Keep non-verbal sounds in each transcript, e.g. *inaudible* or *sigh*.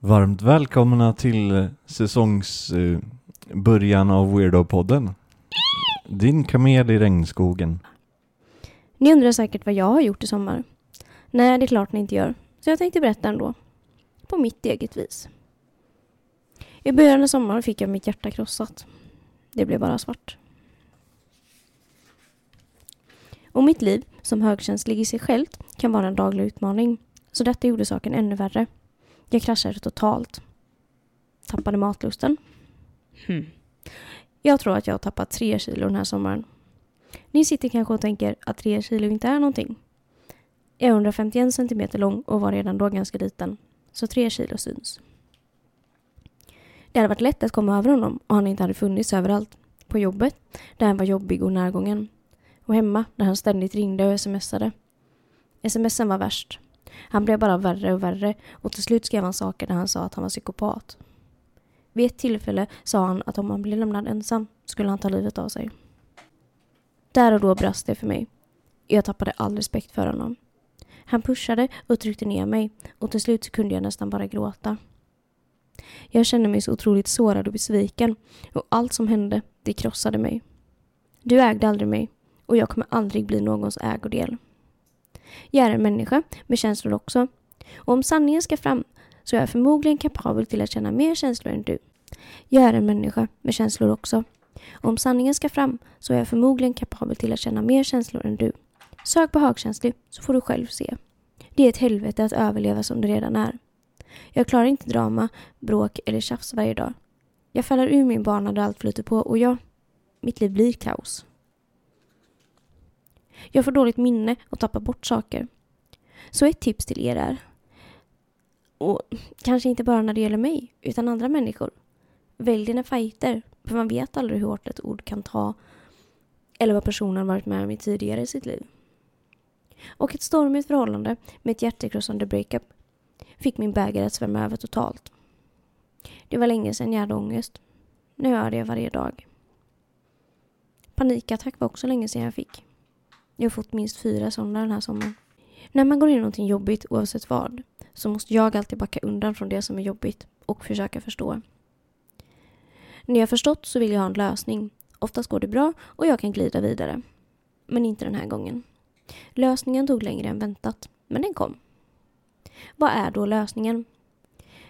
Varmt välkomna till säsongsbörjan eh, av Weirdo-podden. Din kamel i regnskogen. Ni undrar säkert vad jag har gjort i sommar. Nej, det är klart ni inte gör. Så jag tänkte berätta ändå. På mitt eget vis. I början av sommaren fick jag mitt hjärta krossat. Det blev bara svart. Och mitt liv, som högkänslig i sig självt, kan vara en daglig utmaning. Så detta gjorde saken ännu värre. Jag kraschade totalt. Tappade matlusten. Hmm. Jag tror att jag har tappat tre kilo den här sommaren. Ni sitter kanske och tänker att tre kilo inte är någonting. Jag är 151 centimeter lång och var redan då ganska liten. Så tre kilo syns. Det hade varit lätt att komma över honom och han inte hade funnits överallt. På jobbet, där han var jobbig och närgången. Och hemma, där han ständigt ringde och smsade. Smsen var värst. Han blev bara värre och värre och till slut skrev han saker där han sa att han var psykopat. Vid ett tillfälle sa han att om han blev lämnad ensam skulle han ta livet av sig. Där och då brast det för mig. Jag tappade all respekt för honom. Han pushade och tryckte ner mig och till slut kunde jag nästan bara gråta. Jag kände mig så otroligt sårad och besviken och allt som hände, det krossade mig. Du ägde aldrig mig och jag kommer aldrig bli någons ägodel. Jag är en människa med känslor också. Och om sanningen ska fram så är jag förmodligen kapabel till att känna mer känslor än du. Jag är en människa med känslor också. Och om sanningen ska fram så är jag förmodligen kapabel till att känna mer känslor än du. Sök på högkänslig så får du själv se. Det är ett helvete att överleva som det redan är. Jag klarar inte drama, bråk eller tjafs varje dag. Jag faller ur min bana där allt flyter på och jag, mitt liv blir kaos. Jag får dåligt minne och tappar bort saker. Så ett tips till er är, och kanske inte bara när det gäller mig, utan andra människor. Välj dina fighter, för man vet aldrig hur hårt ett ord kan ta eller vad personen varit med om i tidigare i sitt liv. Och ett stormigt förhållande med ett hjärtekrossande breakup fick min bägare att svämma över totalt. Det var länge sedan jag hade ångest. Nu har jag det varje dag. Panikattack var också länge sedan jag fick. Jag har fått minst fyra sådana den här sommaren. När man går in i någonting jobbigt, oavsett vad, så måste jag alltid backa undan från det som är jobbigt och försöka förstå. När jag förstått så vill jag ha en lösning. Oftast går det bra och jag kan glida vidare. Men inte den här gången. Lösningen tog längre än väntat, men den kom. Vad är då lösningen?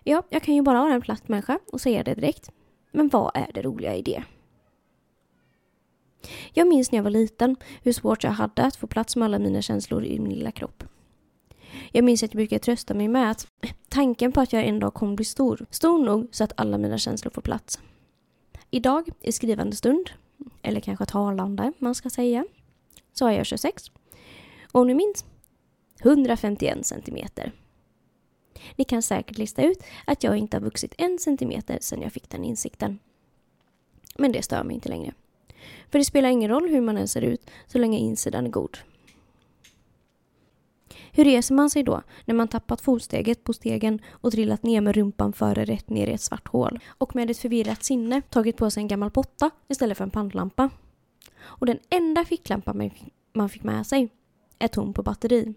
Ja, jag kan ju bara vara en platt människa och säga det direkt. Men vad är det roliga i det? Jag minns när jag var liten hur svårt jag hade att få plats med alla mina känslor i min lilla kropp. Jag minns att jag brukade trösta mig med att tanken på att jag en dag kommer bli stor, stor nog så att alla mina känslor får plats. Idag, i skrivande stund, eller kanske talande man ska säga, så är jag 26. Och om ni minns, 151 centimeter. Ni kan säkert lista ut att jag inte har vuxit en centimeter sedan jag fick den insikten. Men det stör mig inte längre. För det spelar ingen roll hur man än ser ut så länge insidan är god. Hur reser man sig då när man tappat fotsteget på stegen och trillat ner med rumpan före rätt ner i ett svart hål och med ett förvirrat sinne tagit på sig en gammal potta istället för en pannlampa? Och den enda ficklampa man fick med sig är tom på batteri.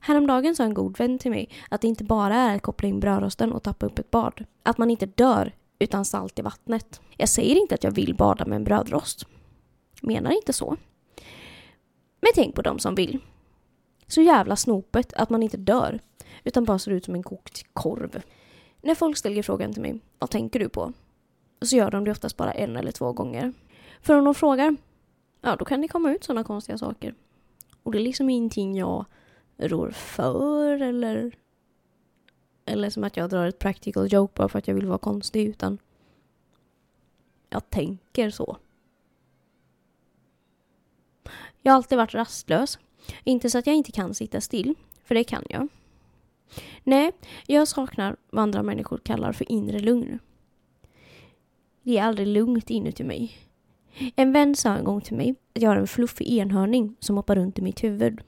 Häromdagen sa en god vän till mig att det inte bara är att koppla in brödrosten och tappa upp ett bad. Att man inte dör utan salt i vattnet. Jag säger inte att jag vill bada med en brödrost. Menar inte så. Men tänk på de som vill. Så jävla snopet att man inte dör, utan bara ser ut som en kokt korv. När folk ställer frågan till mig, vad tänker du på? Så gör de det oftast bara en eller två gånger. För om de frågar, ja då kan det komma ut sådana konstiga saker. Och det är liksom ingenting jag rår för eller eller som att jag drar ett practical joke bara för att jag vill vara konstig utan jag tänker så. Jag har alltid varit rastlös. Inte så att jag inte kan sitta still, för det kan jag. Nej, jag saknar vad andra människor kallar för inre lugn. Det är aldrig lugnt inuti mig. En vän sa en gång till mig att jag har en fluffig enhörning som hoppar runt i mitt huvud.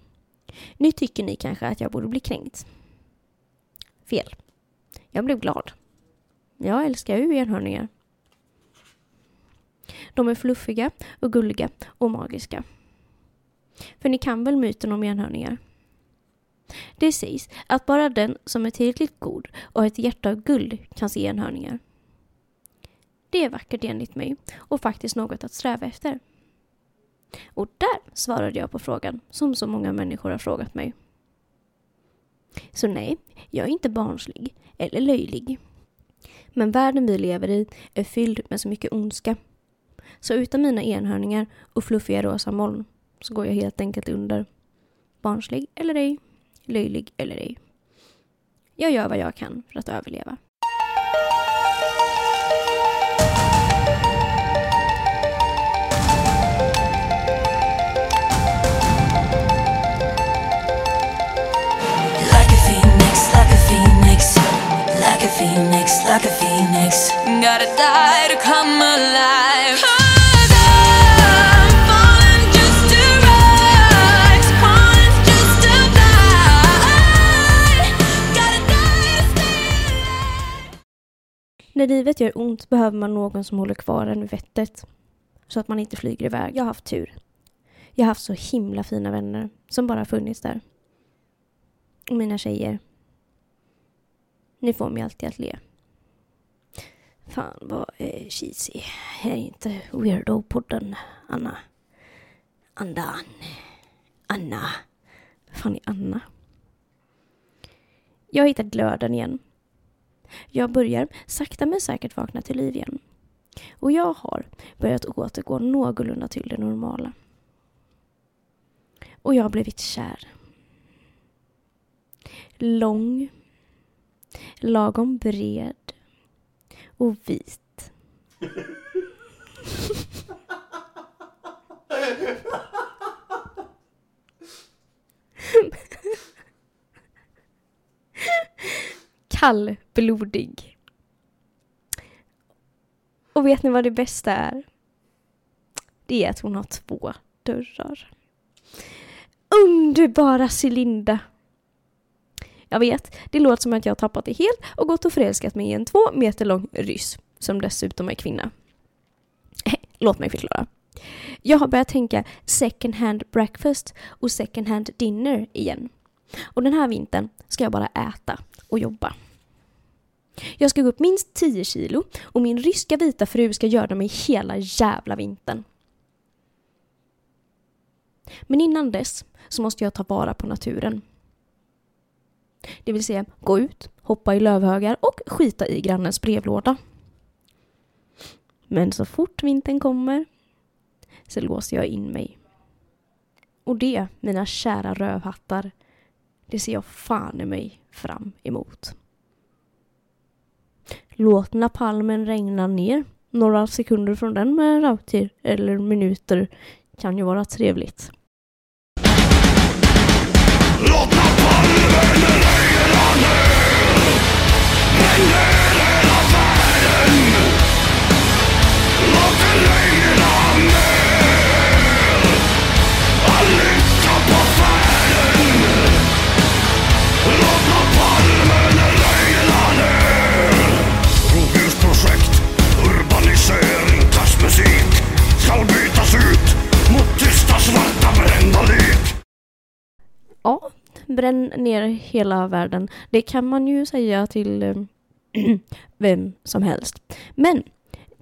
Nu tycker ni kanske att jag borde bli kränkt. Fel. Jag blev glad. Jag älskar ju enhörningar. De är fluffiga och gulliga och magiska. För ni kan väl myten om enhörningar? Det sägs att bara den som är tillräckligt god och har ett hjärta av guld kan se enhörningar. Det är vackert enligt mig och faktiskt något att sträva efter. Och där svarade jag på frågan som så många människor har frågat mig. Så nej, jag är inte barnslig eller löjlig. Men världen vi lever i är fylld med så mycket ondska. Så utan mina enhörningar och fluffiga rosa moln så går jag helt enkelt under. Barnslig eller ej, löjlig eller ej. Jag gör vad jag kan för att överleva. Phoenix, like a phoenix. Gotta die to come alive. När livet gör ont behöver man någon som håller kvar en vid vettet. Så att man inte flyger iväg. Jag har haft tur. Jag har haft så himla fina vänner som bara funnits där. Och mina tjejer. Ni får mig alltid att le. Fan vad eh, cheesy. Här är inte Weirdo-podden, Anna. Andan. Anna. Fan är Anna? Jag har hittat glöden igen. Jag börjar sakta men säkert vakna till liv igen. Och jag har börjat återgå någorlunda till det normala. Och jag har blivit kär. Lång, lagom bred och vit. Kallblodig. Och vet ni vad det bästa är? Det är att hon har två dörrar. Underbara Cylinda! Jag vet, det låter som att jag har tappat det helt och gått och förälskat mig i en två meter lång ryss, som dessutom är kvinna. *laughs* Låt mig förklara. Jag har börjat tänka second hand breakfast och second hand dinner igen. Och den här vintern ska jag bara äta och jobba. Jag ska gå upp minst 10 kilo och min ryska vita fru ska göra mig hela jävla vintern. Men innan dess så måste jag ta vara på naturen. Det vill säga gå ut, hoppa i lövhögar och skita i grannens brevlåda. Men så fort vintern kommer så låser jag in mig. Och det, mina kära rövhattar, det ser jag fan i mig fram emot. Låt napalmen regna ner. Några sekunder från den med rautir eller minuter kan ju vara trevligt. Rovdjursprojekt, bränn ner hela världen. Det kan man ju säga till eh, *clears throat* vem som helst. Men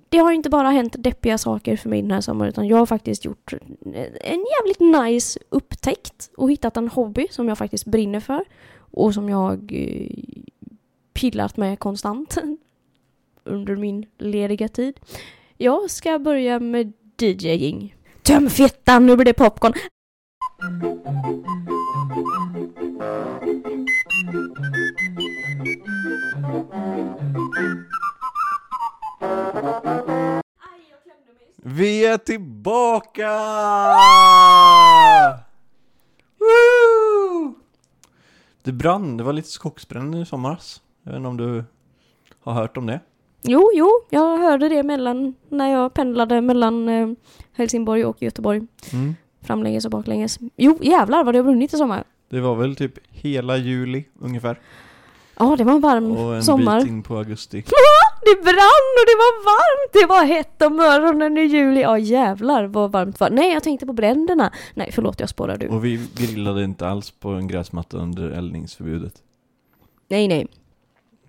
det har inte bara hänt deppiga saker för mig den här sommaren utan jag har faktiskt gjort eh, en jävligt nice upptäckt och hittat en hobby som jag faktiskt brinner för och som jag eh, pillat med konstant *laughs* under min lediga tid. Jag ska börja med DJing. Töm fittan, nu blir det popcorn. Vi är tillbaka! Woo! Det brann, det var lite skogsbränder i somras. Jag vet inte om du har hört om det? Jo, jo, jag hörde det mellan, när jag pendlade mellan eh, Helsingborg och Göteborg. Mm. Framlänges och baklänges. Jo, jävlar vad det har brunnit i sommar. Det var väl typ hela juli ungefär. Ja, det var en varm Och en sommar. bit in på augusti. *laughs* Det brann och det var varmt! Det var hett om öronen i juli. Ja jävlar vad varmt det var. Nej jag tänkte på bränderna. Nej förlåt jag spårade ur. Och vi grillade inte alls på en gräsmatta under eldningsförbudet. Nej nej.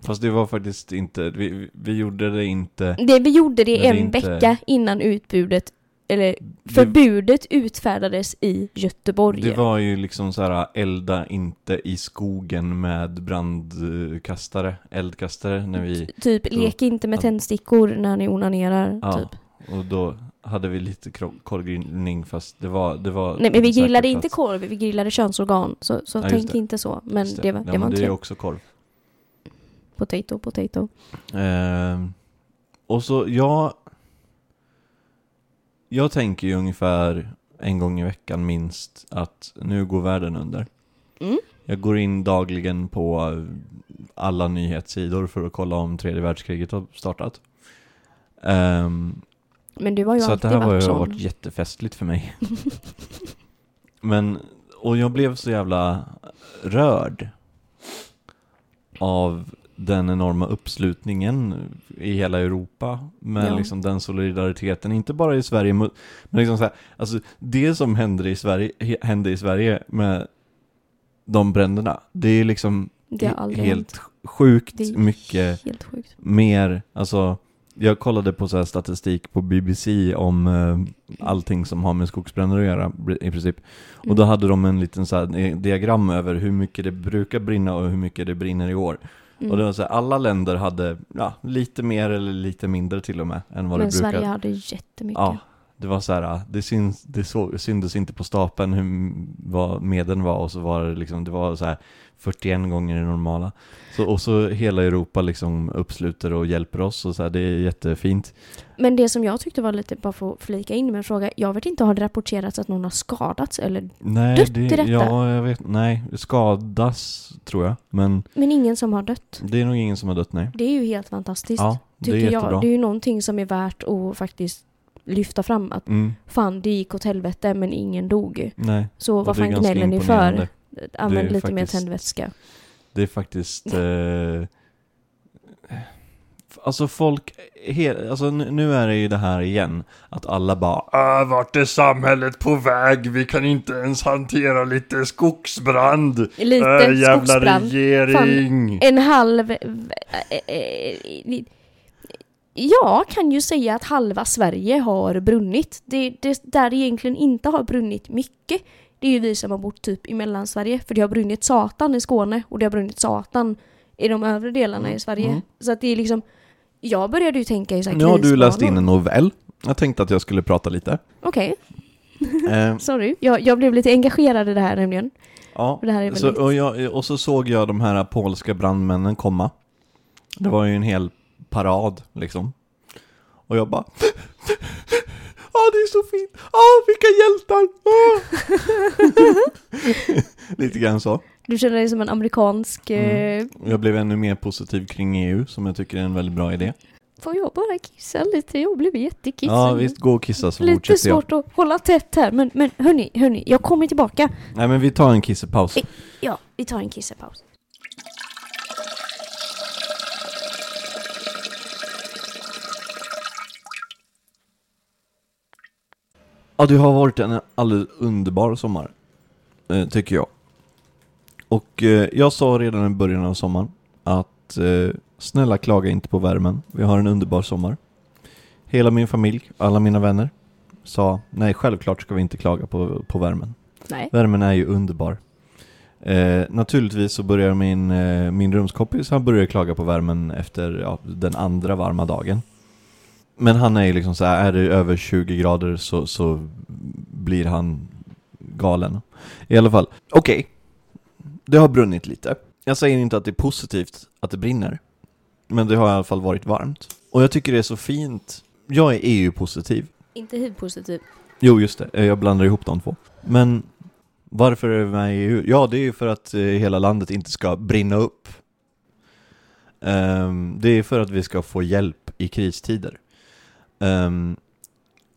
Fast det var faktiskt inte, vi, vi gjorde det inte Det, vi gjorde det en inte- vecka innan utbudet, eller förbudet utfärdades i Göteborg. Det var ju liksom så här elda inte i skogen med brandkastare, eldkastare när vi, Typ, lek inte med Ja. tändstickor när ni onanerar. ja, Typ. och då hade vi lite korvgrillning fast det var, det var Nej men vi grillade inte korv, vi grillade könsorgan. Så, så Ja, tänk det. inte så. Men Just det, var, ja, det men var en det är också korv. Potato, potato. Ehm, och så, jag... Jag tänker ju ungefär en gång i veckan minst att nu går världen under. Mm. Jag går in dagligen på alla nyhetssidor för att kolla om tredje världskriget har startat. Ehm, Men du har ju så alltid det här varit ju varit jättefestligt för mig. *laughs* Men, och jag blev så jävla rörd av den enorma uppslutningen i hela Europa med Ja. liksom den solidariteten, inte bara i Sverige, men liksom så här, alltså det som händer i Sverige, hände i Sverige med de bränderna, det är liksom Det helt hänt. sjukt mycket Helt sjukt. mer, alltså jag kollade på så statistik på BBC om eh, allting som har med skogsbränder att göra i princip. Och Mm. då hade de en liten så eh, diagram över hur mycket det brukar brinna och hur mycket det brinner i år. Mm. Och det var så här, alla länder hade ja, lite mer eller lite mindre till och med än vad Men det brukar. Sverige hade jättemycket. Ja, det var så här, det, syns, det så, syntes inte på stapeln hur, vad medlen var och så var det liksom, det var så här 41 gånger det normala. Så, och så hela Europa liksom uppsluter och hjälper oss och så här, det är jättefint. Men det som jag tyckte var lite, bara för att flika in med en fråga. Jag vet inte, har det rapporterats att någon har skadats eller? Nej, Dött det, i detta? ja, jag vet, nej, skadas tror jag, men Men ingen som har dött. det är nog ingen som har dött, nej. Det är ju helt fantastiskt. Ja, det är jättebra. jag. Det är ju någonting som är värt att faktiskt lyfta fram. Att Mm, fan, det gick åt helvete men ingen dog. nej, Så vad fan gnäller ni för? Använd lite mer faktiskt- tändvätska. Det är faktiskt... *laughs* Eh, alltså folk... He, alltså nu, är det ju det här igen. Att alla bara Äh, vart är samhället på väg? Vi kan inte ens hantera lite skogsbrand. Lite Äh, jävla skogsbrand. regering. En halv... eh, eh, Jag kan ju säga att halva Sverige har brunnit. Det, det där det egentligen inte har brunnit mycket, det är ju vi som har bott typ i Mellansverige. För det har brunnit satan i Skåne och det har brunnit satan i de övre delarna i Sverige. Mm. Så att det är liksom... Jag började ju tänka i så här Nu har du läst in en novell. Jag tänkte att jag skulle prata lite. Okej, *laughs* Eh, *laughs* sorry. Jag, jag blev lite engagerad i det här nämligen. ja, Det här är så, väldigt... och, jag, och så såg jag de här polska brandmännen komma. Det var ju en hel parad liksom. Och jag bara... Ja, *laughs* det är så fint! Ja, vilka hjältar! Ah! *laughs* Lite grann så. Du känner dig som en amerikansk... Mm. Eh, Jag blev ännu mer positiv kring EU, som jag tycker är en väldigt bra idé. får jag bara kissa lite? Jag blev jättekissig. Ja, visst, gå och kissa så Lite jag. svårt att hålla tätt här, men, men hörni, hörni, jag kommer tillbaka. Nej, men vi tar en kissepaus. Eh. Ja, vi tar en kissepaus. Ja, det har varit en alldeles underbar sommar, eh, tycker jag. Och eh, jag sa redan i början av sommaren att eh, snälla klaga inte på värmen. Vi har en underbar sommar. Hela min familj, alla mina vänner sa nej, självklart ska vi inte klaga på, på värmen. Nej. Värmen är ju underbar. Eh, naturligtvis så börjar min, eh, min rumskompis, han börjar klaga på värmen efter ja, den andra varma dagen. Men han är ju liksom så här, är det över 20 grader så, så blir han galen. I alla fall, okej. Det har brunnit lite. Jag säger inte att det är positivt att det brinner. Men det har i alla fall varit varmt. Och jag tycker det är så fint. Jag är EU-positiv. Inte hiv-positiv. Jo, just det. Jag blandar ihop de två. Men varför är vi med i EU? Ja, det är ju för att eh, hela landet inte ska brinna upp. Ehm, det är för att vi ska få hjälp i kristider. Um,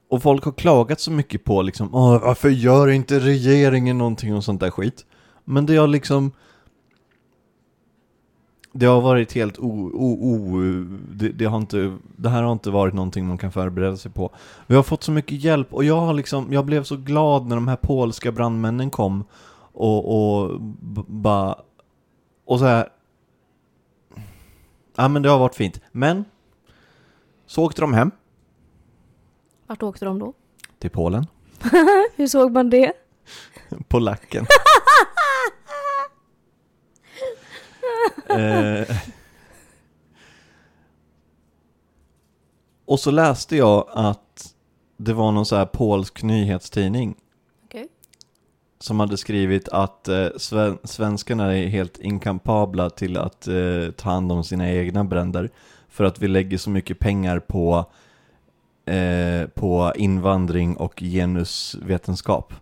och folk har klagat så mycket på liksom, varför gör inte regeringen någonting och sånt där skit? Men det har liksom... det har varit helt o... o, o det, det, har inte, det här har inte varit någonting man kan förbereda sig på. Vi har fått så mycket hjälp och jag har liksom, jag blev så glad när de här polska brandmännen kom och, och bara... Och så här. Ja men det har varit fint. Men, så åkte de hem vart åkte de då? till Polen. *laughs* Hur såg man det? *laughs* Polacken. *laughs* eh, och så läste jag att det var någon så här polsk nyhetstidning Okej. som hade skrivit att eh, sven svenskarna är helt inkapabla till att eh, ta hand om sina egna bränder för att vi lägger så mycket pengar på, eh, på invandring och genusvetenskap.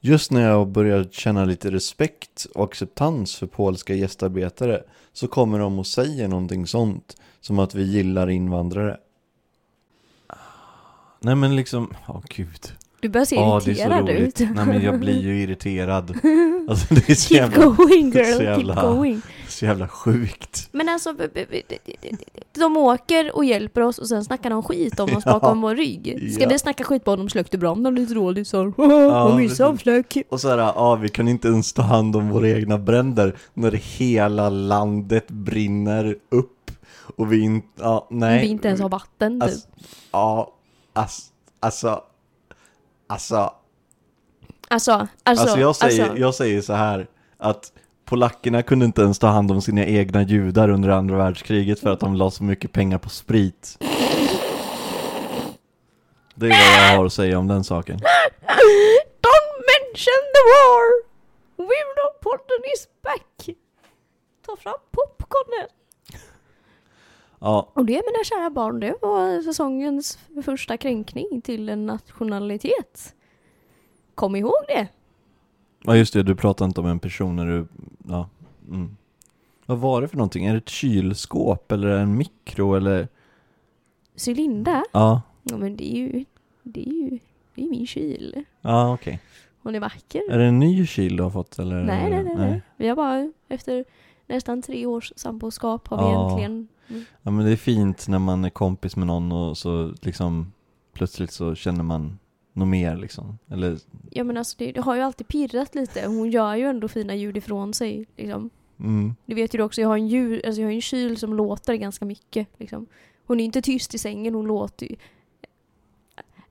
Just när jag börjar känna lite respekt och acceptans för polska gästarbetare så kommer de och säger någonting sånt som att vi gillar invandrare. Nej men liksom, åh gud. Du börjar se Ja, det är så irriterad roligt. ut. Nej men jag blir ju *laughs* irriterad. Alltså det är så Keep jävla, going så girl, jävla- keep going. så jävla sjukt. Men alltså, de åker och hjälper oss och sen snackar de skit om oss *laughs* Ja. bakom vår rygg. Ska Ja. vi snacka skit på dem släckte branden lite dåligt så ja, missade precis. släck. Och så här, ja vi kan inte ens ta hand om våra egna bränder när hela landet brinner upp. Och vi inte, ja nej. Vi inte ens har vatten typ. Alltså, ja, ass, alltså, alltså, Alltså, alltså, alltså, jag, säger, alltså. jag säger så här att polackerna kunde inte ens ta hand om sina egna judar under andra världskriget för att de la så mycket pengar på sprit. Det är vad jag har att säga om den saken. Don't mention the war! Weirdo-podden is back! Ta fram popcornen! Ja, Och det mina kära barn, det var säsongens första kränkning till en nationalitet. Kom ihåg det! ja just det, du pratar inte om en person när du, ja. Mm. Vad var det för någonting? Är det ett kylskåp eller en mikro eller? Cylinda? Ja, Ja men det är ju, det är ju, det är min kyl. ja okej. Hon är vacker. Är det en ny kyl du har fått eller? Nej, nej, nej, nej. Vi har bara, efter nästan tre års samboskap har vi Ja. äntligen Ja men det är fint när man är kompis med någon och så liksom plötsligt så känner man något mer liksom. Eller, Ja men alltså det, det har ju alltid pirrat lite. Hon gör ju ändå fina ljud ifrån sig. Liksom. mm. Det vet ju du också, jag har en, djur, alltså jag har en kyl som låter ganska mycket. Liksom. Hon är inte tyst i sängen, hon låter ju...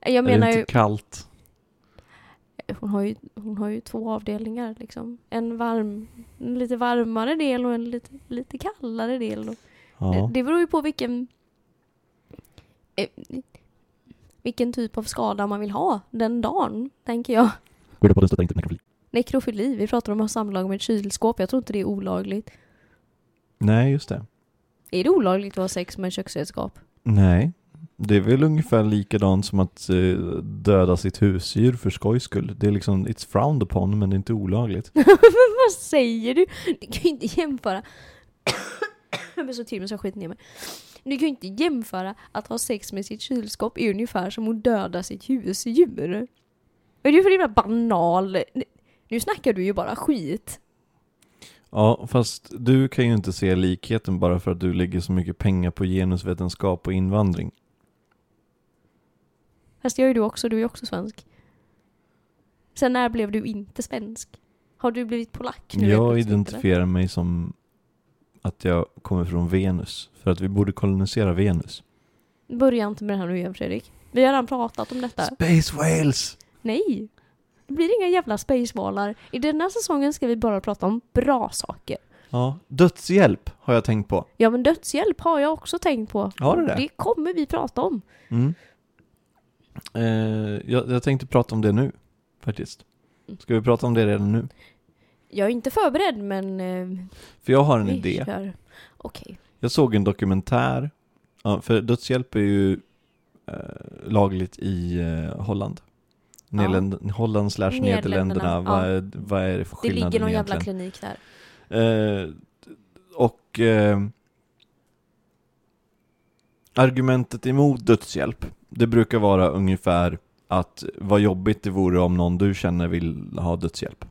Jag är menar det ju, inte kallt? Hon har ju, hon har ju två avdelningar liksom. En varm, en lite varmare del och en lite, lite kallare del. Ja. det, det beror ju på vilken eh, vilken typ av skada man vill ha den dagen, tänker jag. Går på den stötta inte nekrofili? Nekrofili, vi pratar om att ha samlag med ett kylskåp. Jag tror inte det är olagligt. Nej, just det. Är det olagligt att ha sex med köksredskap? Nej. Det är väl ungefär likadant som att eh, döda sitt husdjur för skojs skull. Det är liksom, it's frowned upon men det är inte olagligt. Men *laughs* vad säger du? Du kan ju inte jämföra... *coughs* jag blir så till mig så jag skiter ner mig. Du kan ju inte jämföra att ha sex med sitt kylskåp är ungefär som att döda sitt husdjur. Vad är det för himla banal... Nu snackar du ju bara skit. Ja, fast du kan ju inte se likheten bara för att du lägger så mycket pengar på genusvetenskap och invandring. Fast det gör ju du också, du är ju också svensk. Sen när blev du inte svensk? Har du blivit polack nu? Jag identifierar mig som att jag kommer från Venus. För att vi borde kolonisera Venus. Börja inte med det här nu igen Fredrik. Vi har redan pratat om detta. Space Whales! Nej! Det blir inga jävla spaceballer. I denna säsongen ska vi bara prata om bra saker. Ja, dödshjälp har jag tänkt på. Ja men dödshjälp har jag också tänkt på. Har du det? Det kommer vi prata om. Mm. Eh, jag, jag tänkte prata om det nu, faktiskt. Ska vi prata om det redan nu? Jag är inte förberedd men... Eh, För jag har en vi idé. kör. Okej. Jag såg en dokumentär, ja, för dödshjälp är ju eh, lagligt i eh, Holland. Ja. Nederländ, Holland slash Nederländerna, Nederländerna, vad, är, vad är det för Det skillnad ligger någon jävla klinik där. Eh, och eh, argumentet emot dödshjälp, det brukar vara ungefär att vad jobbigt det vore om någon du känner vill ha dödshjälp.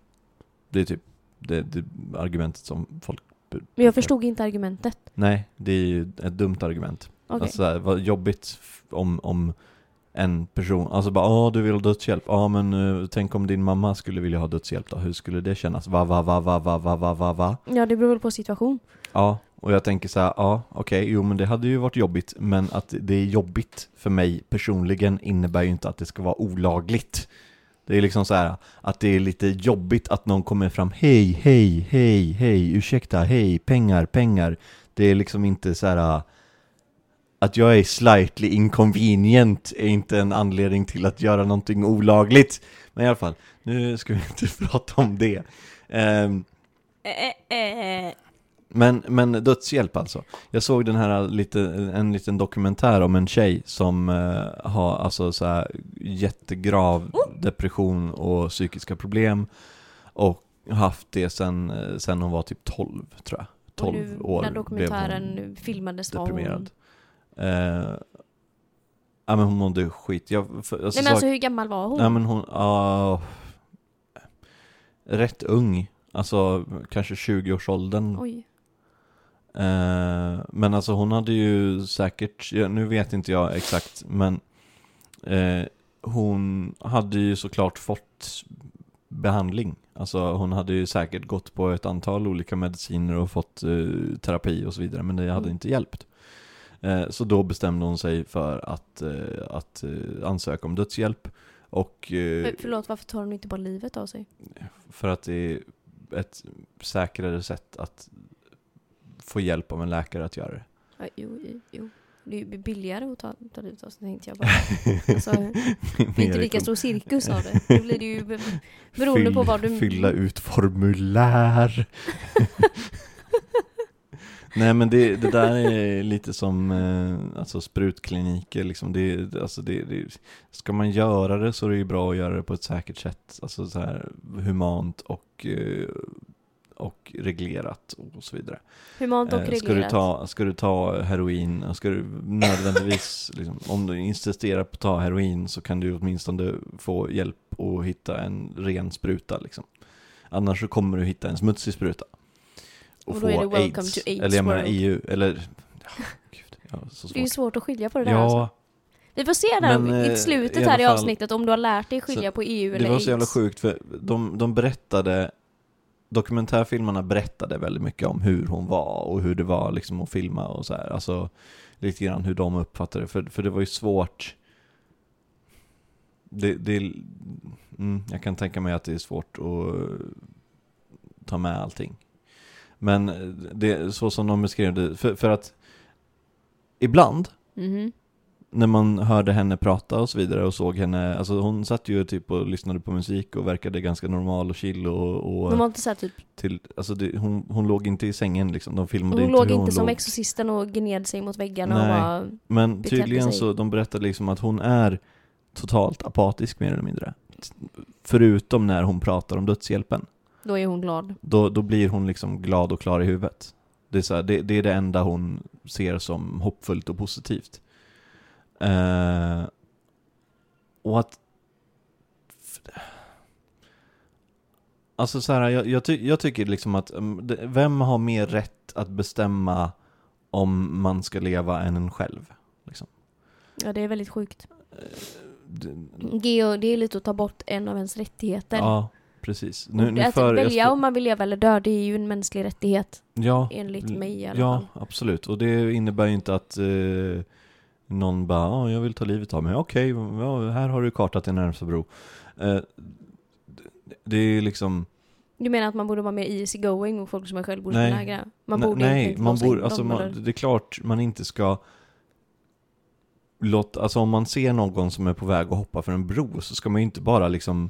Det är typ det, det argumentet som folk Men jag förstod inte argumentet. Nej, det är ju ett dumt argument. Okej. Alltså så här, vad jobbigt om, om en person, alltså bara åh du vill ha dödshjälp, ja men eh, tänk om din mamma skulle vilja ha dödshjälp då, hur skulle det kännas? Va, va, va, va, va, va, va, va, va? Ja, det beror väl på situation. Ja, och jag tänker så här, ja okej, jo men det hade ju varit jobbigt, men att det är jobbigt för mig personligen innebär ju inte att det ska vara olagligt. Det är liksom så här att det är lite jobbigt att någon kommer fram, hej, hej, hej, hej, ursäkta, hej, pengar, pengar. Det är liksom inte så här att jag är slightly inconvenient är inte en anledning till att göra någonting olagligt. Men i alla fall, nu ska vi inte *laughs* prata om det. Um, men, men dödshjälp alltså. Jag såg den här lite, en liten dokumentär om en tjej som eh, har alltså så här jättegrav depression och psykiska problem och haft det sen, eh, sen hon var typ 12 tror jag. 12 Och nu, år När blev hon dokumentären filmades var hon... Eh, ja men hon mådde skit. Jag, för, alltså, Nej men alltså hur gammal var hon? Nej men hon, ja rätt ung. Alltså kanske 20-årsåldern. Oj. Eh, men alltså hon hade ju säkert, nu vet inte jag exakt, men eh, hon hade ju såklart fått behandling. Alltså hon hade ju säkert gått på ett antal olika mediciner och fått eh, terapi och så vidare, men det hade Mm. inte hjälpt. Eh, så då bestämde hon sig för att, eh, att eh, ansöka om dödshjälp. Och För, förlåt, varför tar hon inte bara livet av sig? för att det är ett säkrare sätt att få hjälp av en läkare att göra det. Ja, jo, jo, jo. Det är ju billigare att ta, ta livet av sig, tänkte jag bara. *laughs* Alltså, det är inte lika stor cirkus av det. Då blir det ju be- beroende på vad du... Fylla ut formulär. *laughs* Nej men det, det där är lite som eh, alltså sprutkliniker liksom. Det- alltså det, det, ska man göra det så är det ju bra att göra det på ett säkert sätt. Alltså så här humant och, eh, och reglerat och så vidare. Humant och Eh, reglerat. Ska du ta, ska du ta heroin, ska du nödvändigtvis, *laughs* liksom, om du insisterar på att ta heroin så kan du åtminstone få hjälp att hitta en ren spruta liksom. Annars så kommer du hitta en smutsig spruta. Och, Och få är det welcome AIDS. AIDS Eller jag menar. EU, eller... Ja, gud, ja, Det är ju svårt. att skilja på det där Ja, alltså. Vi får se där Men, eh, i slutet i här i fall- avsnittet om du har lärt dig skilja på EU eller det var så jävla sjukt för de, de berättade Dokumentärfilmerna berättade väldigt mycket om hur hon var och hur det var liksom att filma och så här. Alltså lite grann hur de uppfattade det. För, för det var ju svårt det, det, mm, Jag kan tänka mig att det är svårt att ta med allting. Men det, så som de beskrev det, för, för att ibland Mhm när man hörde henne prata och så vidare och såg henne, alltså hon satt ju typ och lyssnade på musik och verkade ganska normal och chill och, och De var inte såhär typ, till, alltså det, hon, hon låg inte i sängen liksom, de filmade hon inte låg hon inte som låg. Exorcisten och gned sig mot väggarna Nej. och bara, Men tydligen sig. så, de berättade liksom att hon är totalt apatisk mer eller mindre. Förutom när hon pratar om dödshjälpen. då är hon glad. Då, då blir hon liksom glad och klar i huvudet. Det är, så här, det, det är det enda hon ser som hoppfullt och positivt. Eh, och att... Alltså så här, jag, jag, ty, jag tycker liksom att, mm, vem har mer rätt att bestämma om man ska leva än en själv? Liksom? Ja, det är väldigt sjukt. Det- Geo, det är lite att ta bort en av ens rättigheter. Ja, precis. Nu, nu att för, jag välja om man vill leva eller dö, det är ju en mänsklig rättighet. ja, Enligt mig i alla Ja, fall. absolut. Och det innebär ju inte att eh, någon bara, ja, jag vill ta livet av mig. Okej, ja, här har du kartat din närmsta bro. Eh, det- det är liksom, Du menar att man borde vara mer easy going och folk som är självmordsbenägna? Man nej, borde nej, inte man borde, alltså man, det är klart man inte ska låta, alltså om man ser någon som är på väg att hoppa för en bro så ska man ju inte bara liksom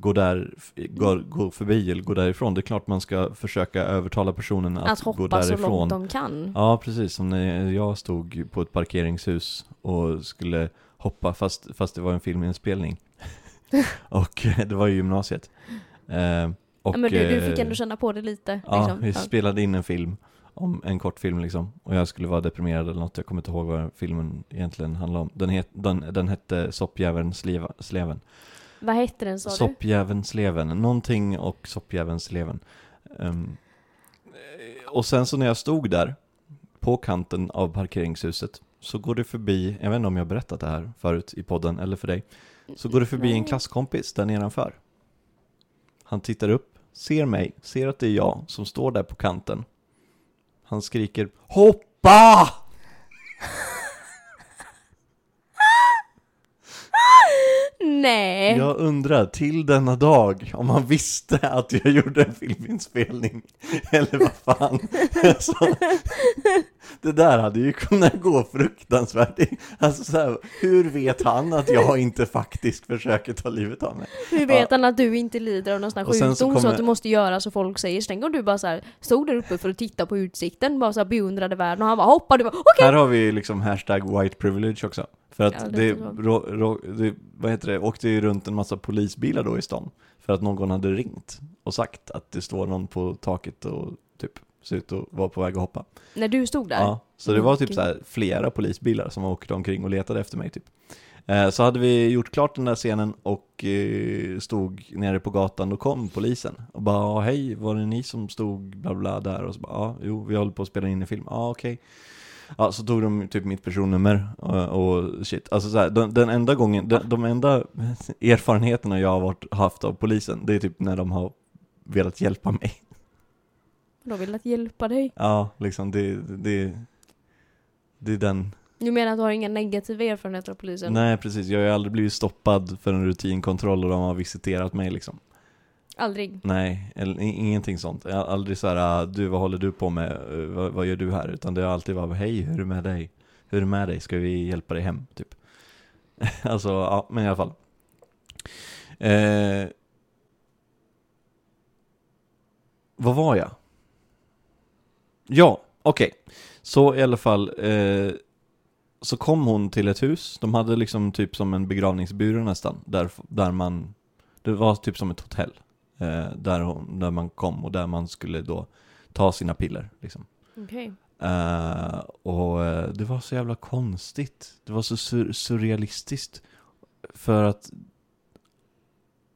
gå där, gå, gå förbi eller gå därifrån. Det är klart man ska försöka övertala personen att, Att gå hoppa så därifrån. långt de kan. Ja, precis. Som när jag stod på ett parkeringshus och skulle hoppa fast, fast det var en filminspelning. *laughs* och det var ju gymnasiet. Eh, och, ja, men du, du fick eh, ändå känna på det lite. Ja, liksom. vi Ja. spelade in en film. Om en kortfilm liksom. Och jag skulle vara deprimerad eller något. Jag kommer inte ihåg vad filmen egentligen handlade om. Den, het, den, den hette Soppjäveln sleven. Vad hette den sa du? Soppjäveln sleven. Någonting och Soppjäveln sleven. Ehm, och sen så när jag stod där, på kanten av parkeringshuset, så går det förbi, jag vet inte om jag har berättat det här förut i podden eller för dig, så går det förbi en Nej. klasskompis där nedanför. Han tittar upp, ser mig, ser att det är jag som står där på kanten. Han skriker HOPPA! Nej! Jag undrar till denna dag om han visste att jag gjorde en filminspelning. *laughs* Eller vad fan. *laughs* Alltså, det där hade ju kunnat gå fruktansvärt. Alltså så här, hur vet han att jag inte faktiskt försöker ta livet av mig? Hur vet han att du inte lider av någon sån här sen så sjukdom så, kommer- att du måste göra så folk säger? Tänk om du bara så här, stod där uppe för att titta på utsikten, bara så här beundrade världen och han bara hoppade, bara okej! Här har vi liksom hashtag white privilege också. För att Ja, det rå, rå, det, vad heter det, åkte ju runt en massa polisbilar då i stan. För att någon hade ringt och sagt att det står någon på taket och typ ser ut att vara på väg att hoppa. När du stod där? Ja, så det var typ så här flera polisbilar som åkte omkring och letade efter mig typ. Eh, Så hade vi gjort klart den där scenen och eh, stod nere på gatan, då kom polisen och bara "Ja, hej, var det ni som stod bla bla där? Och så bara ja, jo, vi håller på att spela in en film. Ja, okej. Ja, så tog de typ mitt personnummer och, och shit. Alltså så här, den, den enda gången, de, de enda erfarenheterna jag har varit, haft av polisen, det är typ när de har velat hjälpa mig. De vill att hjälpa dig. Ja, liksom det, det, det är den Du menar att du har inga negativa erfarenheter av polisen? Nej precis, jag har ju aldrig blivit stoppad för en rutinkontroll och de har visiterat mig liksom Aldrig? Nej, eller, ingenting sånt. Aldrig så här, ah, du vad håller du på med, eh, vad, vad gör du här? Utan det har alltid varit, hej hur är det med dig? Hur är det med dig? Ska vi hjälpa dig hem? Typ *laughs* Alltså, ja men i alla fall eh, Vad var jag? Ja, okej Så i alla fall eh, Så kom hon till ett hus, de hade liksom typ som en begravningsbyrå nästan Där, där man Det var typ som ett hotell där, hon, där man kom och där man skulle då ta sina piller liksom Okej. Eh, och eh, det var så jävla konstigt. Det var så sur surrealistiskt. För att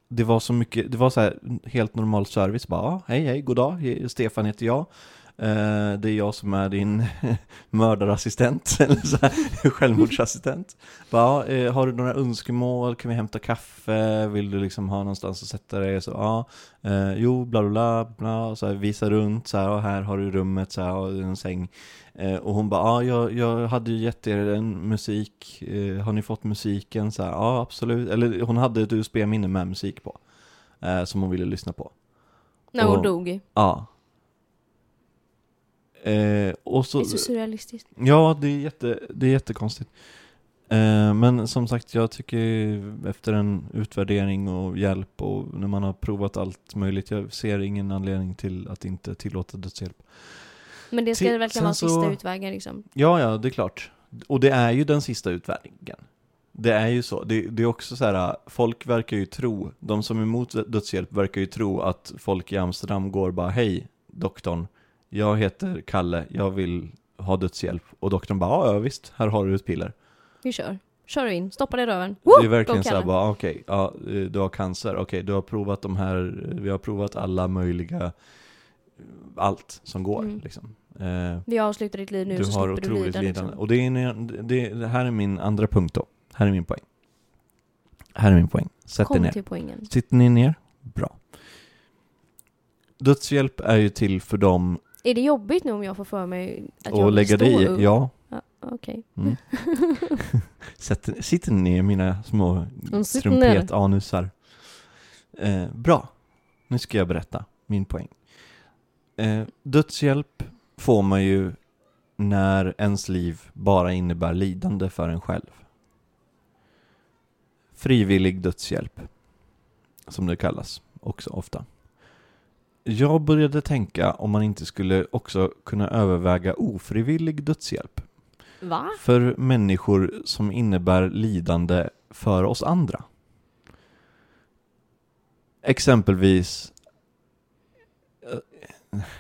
det var så mycket, det var så här helt normal service. Bara, ah, hej hej, god dag, Stefan heter jag. Eh, det är jag som är din *laughs* mördarassistent, *laughs* eller så här, självmordsassistent. Bara, eh, har du några önskemål? Kan vi hämta kaffe? Vill du liksom ha någonstans att sätta dig? Så, ja, eh, jo, bla bla bla, bla så här, visa runt, så här, och här har du rummet, så här, och en säng. Och hon bara, ja, jag, jag hade ju gett er en musik, har ni fått musiken? Så här, ja, absolut. Eller hon hade ett USB-minne med musik på, som hon ville lyssna på. När hon Och- dog. Ja. Eh, och så, Det är så surrealistiskt. ja, det är, jätte, det är jättekonstigt. Eh, men som sagt, jag tycker efter en utvärdering och hjälp och när man har provat allt möjligt, jag ser ingen anledning till att inte tillåta dödshjälp. Men det ska Till- verkligen vara sen sista så- utvägen liksom. Ja, ja, det är klart. Och det är ju den sista utvägen. Det är ju så. Det, det är också så här, folk verkar ju tro, de som är emot dödshjälp verkar ju tro att folk i Amsterdam går bara Hej doktorn, jag heter Kalle, jag vill ha dödshjälp. Och doktorn bara ja, visst, här har du ett piller. Vi kör. Kör in, stoppa det i röven. det är verkligen Go, så här Kalle. bara okej, ja, eh, du har cancer, okej, du har provat de här, vi har provat alla möjliga, allt som går Mm. liksom. Eh, Vi avslutar ditt liv nu du så har slipper du otroligt lida. lidande. Liksom. Och det, är, en- det, det här är min andra punkt då. Här är min poäng. Här är min poäng. Sätt er Kom ner. till poängen. Sitter ni ner? Bra. Dödshjälp är ju till för dem Är det jobbigt nu om jag får för mig att jag att vill lägga stå dig upp? Ja. ja Okej. Mm. *laughs* Sätter, sitter ner mina små trumpetanusar? Eh, bra. Nu ska jag berätta min poäng. Eh, dödshjälp får man ju när ens liv bara innebär lidande för en själv. Frivillig dödshjälp, som det kallas också ofta. Jag började tänka om man inte skulle också kunna överväga ofrivillig dödshjälp Va? för människor som innebär lidande för oss andra. Exempelvis eh,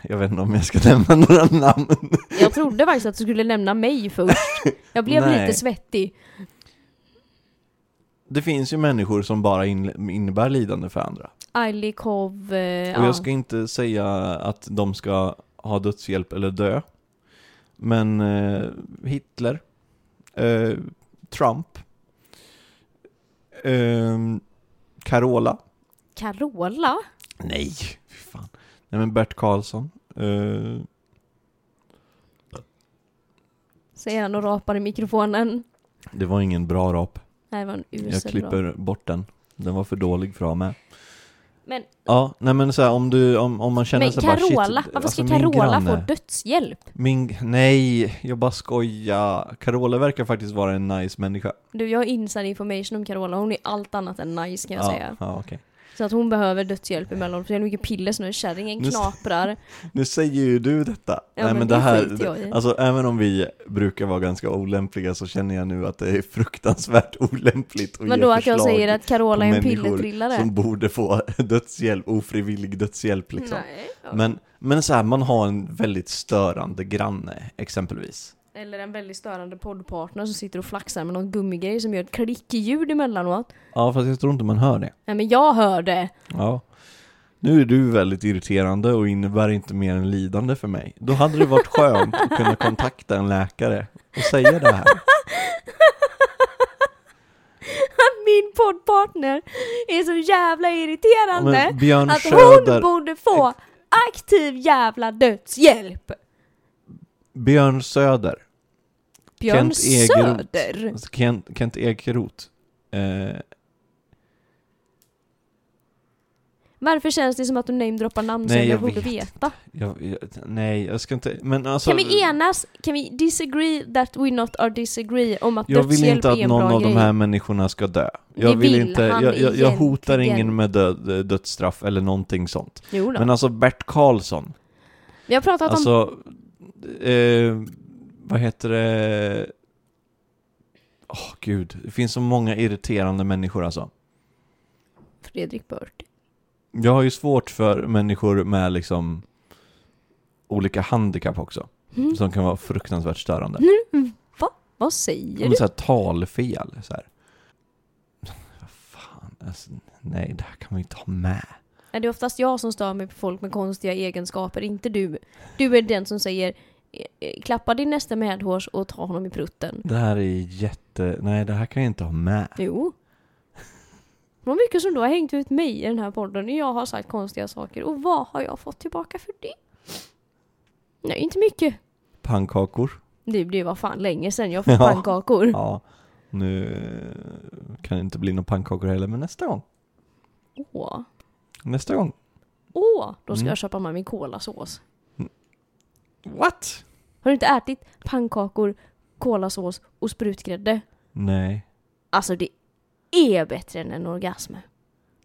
jag vet inte om jag ska *laughs* nämna några namn. Jag trodde faktiskt att du skulle nämna mig först. Jag blev *laughs* Nej. lite svettig. Det finns ju människor som bara in, innebär lidande för andra. Eilikov, eh, Och ja. jag ska inte säga att de ska ha dödshjälp eller dö. Men eh, Hitler, eh, Trump, eh, Carola, Carola? nej, fy fan. Nej men Bert Karlsson, eh, Säger han och rapar i mikrofonen. det var ingen bra rap. Nej, det var en Jag usel rap. klipper bort den. Den var för dålig för att ha med. Men, Ja, nej men så här, om du, om, om man känner men sig bara shit, Carola, varför alltså ska Carola granne- få dödshjälp? Min, nej, jag bara skojar. Carola verkar faktiskt vara en nice människa. Du, jag har inside information om Carola, hon är allt annat än nice kan jag ja, säga. Ja, okej. Så att hon behöver dödshjälp emellanåt, för det är mycket piller så nu är kärringen knaprar. *laughs* Nu säger ju du detta. Ja, nej men det det här, alltså även om vi brukar vara ganska olämpliga så känner jag nu att det är fruktansvärt olämpligt att Men då att jag säger att Carola är en pillertrillare? som borde få *laughs* dödshjälp, ofrivillig dödshjälp liksom. Nej. Ja. Men, men så här, man har en väldigt störande granne exempelvis. Eller en väldigt störande poddpartner som sitter och flaxar med någon gummigrej som gör ett klickljud emellanåt. Ja, fast jag tror inte man hör det. Nej men jag hör det! Ja. Nu är du väldigt irriterande och innebär inte mer än lidande för mig. Då hade det varit skönt att kunna kontakta en läkare och säga det här. *laughs* Min poddpartner är så jävla irriterande Björn att hon borde få aktiv jävla dödshjälp! Björn Söder, Björn Kent. Söder! alltså Kent, Kent Ekeroth. Eh, Varför känns det som att du namedroppar namn Nej, som jag, borde vet veta? jag, jag, nej, jag ska inte, men alltså. Kan vi enas? Kan vi disagree that we not are disagree om att Jag vill dödshjälp inte är att en någon bra av grej? de här människorna ska dö. Jag Det vill, vill inte, jag, jag, jag hotar ingen med död, dödsstraff eller någonting sånt. Men alltså Bert Karlsson, Vi har pratat om... Eh, vad heter det? Åh gud, det finns så många irriterande människor alltså. Fredrik Bört. Jag har ju svårt för människor med liksom olika handikapp också. Mm. Som kan vara fruktansvärt störande. Va? Vad säger du? så här talfel så här. Fan, alltså, nej det här kan vi inte ha med. Det är oftast jag som stör mig på folk med konstiga egenskaper, inte du. Du är den som säger klappa din nästa medhårs och ta honom i prutten. Det här är jätte, nej det här kan jag inte ha med. Jo. Vad mycket som du har hängt ut mig i den här podden och jag har sagt konstiga saker. Och vad har jag fått tillbaka för det? Nej, inte mycket. Pannkakor. Det, det var fan länge sedan jag fick Ja. pannkakor. Ja, nu eh, kan det inte bli några pannkakor heller, men nästa gång. Åh, Nästa gång. åh, då ska Mm. jag köpa med min kolasås. What? Har du inte ätit pannkakor, kolasås och sprutgrädde? Nej, Alltså det är bättre än en orgasm.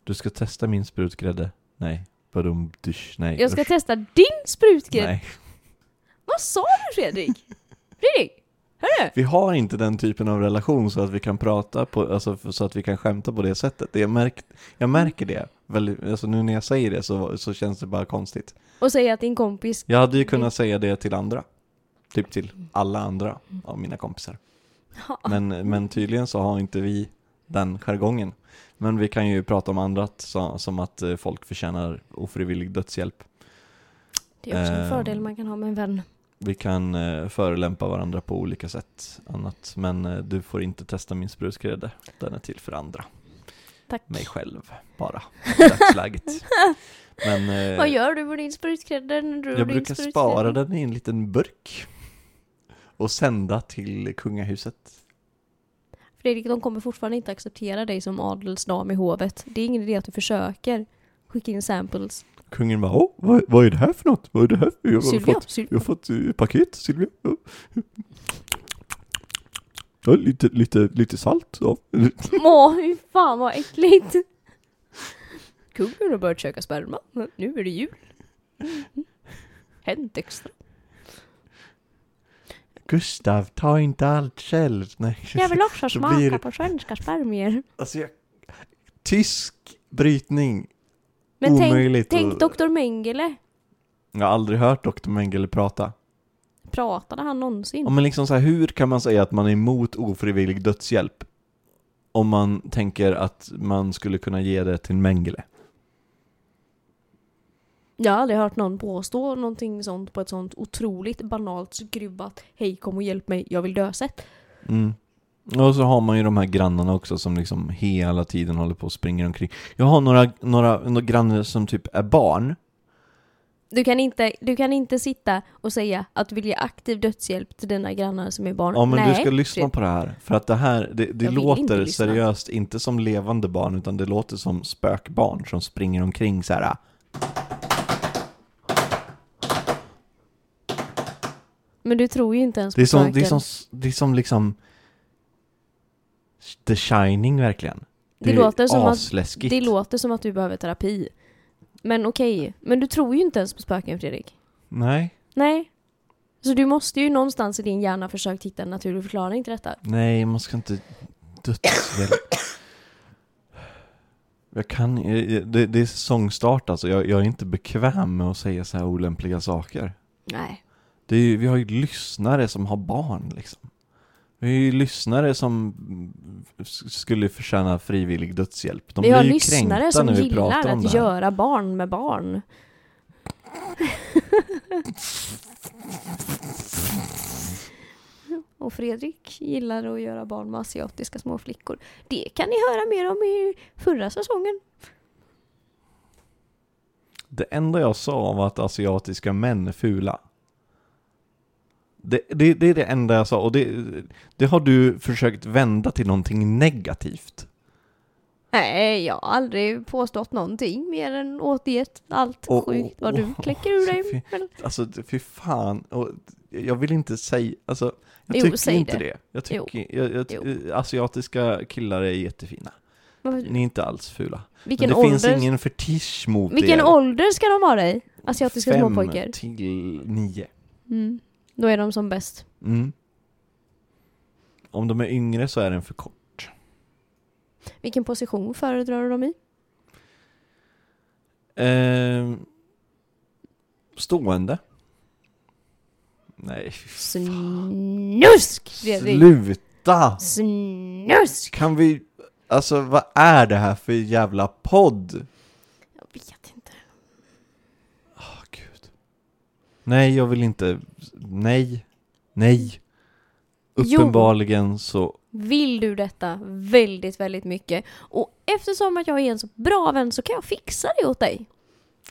du ska testa min sprutgrädde. Nej, badum, dysch, nej. Jag ska usch. testa din sprutgrädde. Nej. Vad sa du Fredrik? *laughs* Fredrik? Hörru? Vi har inte den typen av relation så att vi kan prata på, alltså så att vi kan skämta på det sättet. Jag, märkt, jag märker det. Väldigt, alltså nu när jag säger det så, så känns det bara konstigt. Och säga att din kompis... Jag hade ju kunnat säga det till andra. Typ till alla andra av mina kompisar. Ja. Men, men tydligen så har inte vi den jargongen. Men vi kan ju prata om så, som att eh, folk förtjänar ofrivillig dödshjälp. Det är också en Eh, fördel man kan ha med en vän. Vi kan eh, förelämpa varandra på olika sätt annat. Men eh, du får inte testa min sprutgrädde. Den är till för andra. Tack. Mig själv bara. I dagsläget. *laughs* Men eh, Vad gör du med din sprutgrädde när du har jag brukar sprutgrädde? spara den i en liten burk. Och sända till kungahuset. Fredrik, de kommer fortfarande inte acceptera dig som adelsdam i hovet. Det är ingen idé att du försöker skicka in samples. Kungen bara, åh, vad, vad är det här för något? Vad är det här? Jag har Sylvia, fått, jag Sylvia. har fått eh, paket, Silvia. Ja. Lite, lite, lite salt. Ja. *laughs* Åh, fy fan vad äckligt! Kungen har börjat käka sperma. Nu är det jul. Hänt extra. Gustav, ta inte allt själv. Nej. Jag vill också *laughs* smaka blir- på svenska spermier. Alltså, jag... Tysk brytning. Men tänk, Omöjligt tänk att- Dr. Mengele. Jag har aldrig hört Dr. Mengele prata. Pratade han någonsin? Ja, men liksom så här, hur kan man säga att man är emot ofrivillig dödshjälp? Om man tänker att man skulle kunna ge det till Mengele. Jag har aldrig hört någon påstå någonting sånt på ett sånt otroligt banalt skruvat Hej kom och hjälp mig, jag vill dö sätt. Mm. Och så har man ju de här grannarna också som liksom hela tiden håller på och springer omkring. Jag har några, några, några grannar som typ är barn. Du kan, inte, du kan inte sitta och säga att du vill ge aktiv dödshjälp till dina grannar som är barn. Ja men Nej, du ska lyssna typ. på det här. För att det här, det, det inte låter lyssna. seriöst inte som levande barn utan det låter som spökbarn som springer omkring så här. Men du tror ju inte ens Det är på som, det är spöken. som, det är som liksom The Shining verkligen. Det är låter som att- asläskigt. Det låter som att du behöver terapi. Men okej, men du tror ju inte ens på spöken Fredrik. Nej, Nej. Så du måste ju någonstans i din hjärna försöka hitta en naturlig förklaring till detta. nej man ska inte dödsväl. Jag kan, jag- det, det är säsongstart alltså, jag, jag är inte bekväm med att säga så här olämpliga saker. Nej. Är, vi har ju lyssnare som har barn liksom. Vi har ju lyssnare som skulle förtjäna frivillig dödshjälp. De vi har blir ju lyssnare som när vi gillar pratar om det att här. göra barn med barn. *laughs* Och Fredrik gillar att göra barn med asiatiska små flickor. Det kan ni höra mer om i förra säsongen. Det enda jag sa var att asiatiska män är fula. Det, det, det är det enda jag sa och det, det har du försökt vända till någonting negativt. Nej, jag har aldrig påstått någonting mer än återgett allt Och- sjukt vad du kläcker ur dig. *laughs* Men, Alltså fy fan, och jag vill inte säga, alltså jag Jo, tycker inte det. det. Jag Jo. tycker, jag, jag, Jo. asiatiska killar är jättefina. Ni är inte alls fula. vilken Men det finns ålder, ingen fetisch mot vilken er. ålder ska de vara i? Asiatiska Fem småpojkar? till nio. Mm. Då är de som bäst. Mm. Om de är yngre så är den för kort. Vilken position föredrar du dem i? Ehm, stående. Nej, Snusk! Sluta! Snusk! Kan vi, alltså vad är det här för jävla podd? Jag vet inte. Åh gud. Nej, jag vill inte, nej, nej. Jo. Uppenbarligen så, Vill du detta väldigt, väldigt mycket och eftersom att jag är en så bra vän så kan jag fixa det åt dig.